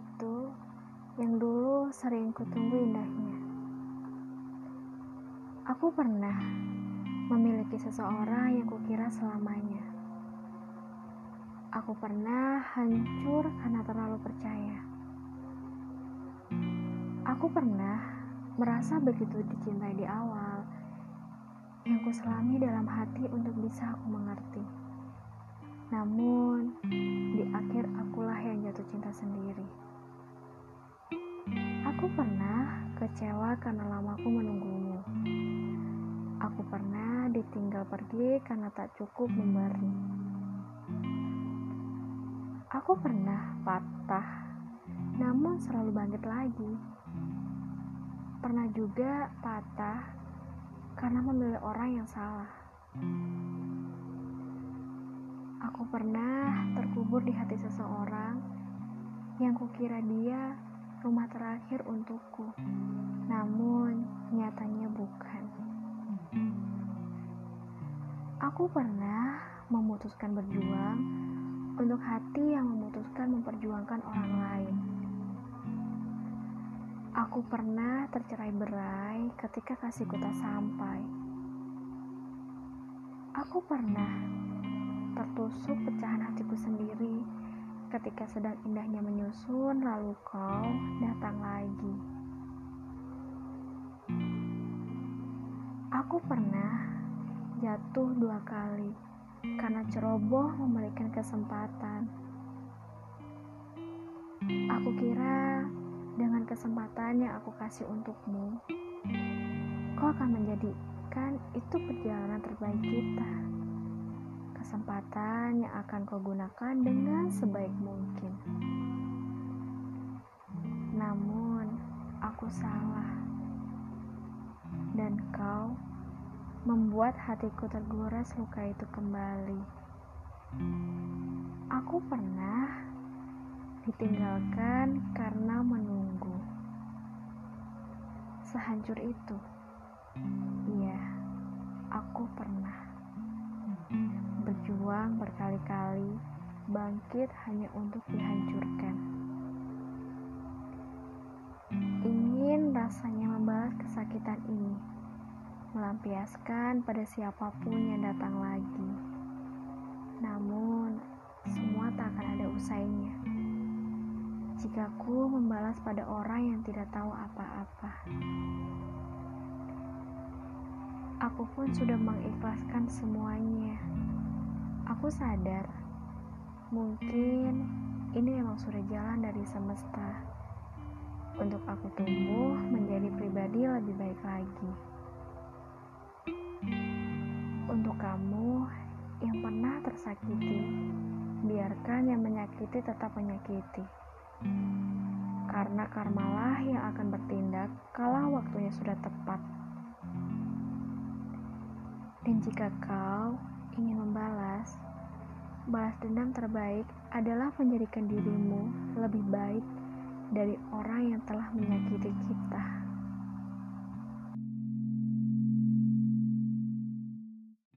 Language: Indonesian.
itu yang dulu sering kutunggu indahnya. Aku pernah memiliki seseorang yang kukira selamanya. Aku pernah hancur karena terlalu percaya. Aku pernah merasa begitu dicintai di awal, yang kuselami dalam hati untuk bisa aku mengerti. Namun, Aku pernah kecewa karena lamaku menunggumu. Aku pernah ditinggal pergi karena tak cukup memberi. Aku pernah patah, namun selalu bangkit lagi. Pernah juga patah karena memilih orang yang salah. Aku pernah terkubur di hati seseorang yang kukira dia rumah terakhir untukku. Namun, nyatanya bukan. Aku pernah memutuskan berjuang untuk hati yang memutuskan memperjuangkan orang lain. Aku pernah tercerai berai ketika kasihku tak sampai. Aku pernah tertusuk pecahan hatiku sendiri ketika sedang indahnya menyusun lalu kau datang lagi. Aku pernah jatuh dua kali karena ceroboh memberikan kesempatan. Aku kira dengan kesempatan yang aku kasih untukmu, kau akan menjadikan itu perjalanan terbaik kita kesempatan yang akan kau gunakan dengan sebaik mungkin. Namun, aku salah, dan kau membuat hatiku tergores luka itu kembali. Aku pernah ditinggalkan karena menunggu. Sehancur itu, iya, aku pernah berjuang berkali-kali, bangkit hanya untuk dihancurkan. Ingin rasanya membalas kesakitan ini, melampiaskan pada siapa pun yang datang lagi. Namun, semua tak akan ada usainya. Jika ku membalas pada orang yang tidak tahu apa-apa. Aku pun sudah mengikhlaskan semuanya. Aku sadar, mungkin ini memang sudah jalan dari semesta untuk aku tumbuh menjadi pribadi lebih baik lagi. Untuk kamu yang pernah tersakiti, biarkan yang menyakiti tetap menyakiti. Karena karmalah yang akan bertindak kalau waktunya sudah tepat. Dan jika kau balas dendam terbaik adalah menjadikan dirimu lebih baik dari orang yang telah menyakiti kita.